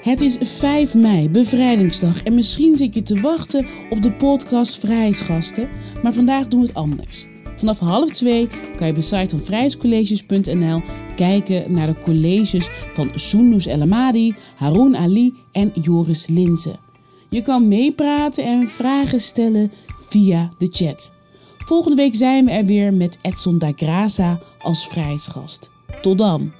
Het is 5 mei, bevrijdingsdag. En misschien zit je te wachten op de podcast Vrijheidsgasten. Maar vandaag doen we het anders. Vanaf half twee kan je bij site van vrijheidscolleges.nl kijken naar de colleges van Sounous El Amadi, Haroun Ali en Joris Linzen. Je kan meepraten en vragen stellen via de chat. Volgende week zijn we er weer met Edson da Graza als vrijheidsgast. Tot dan!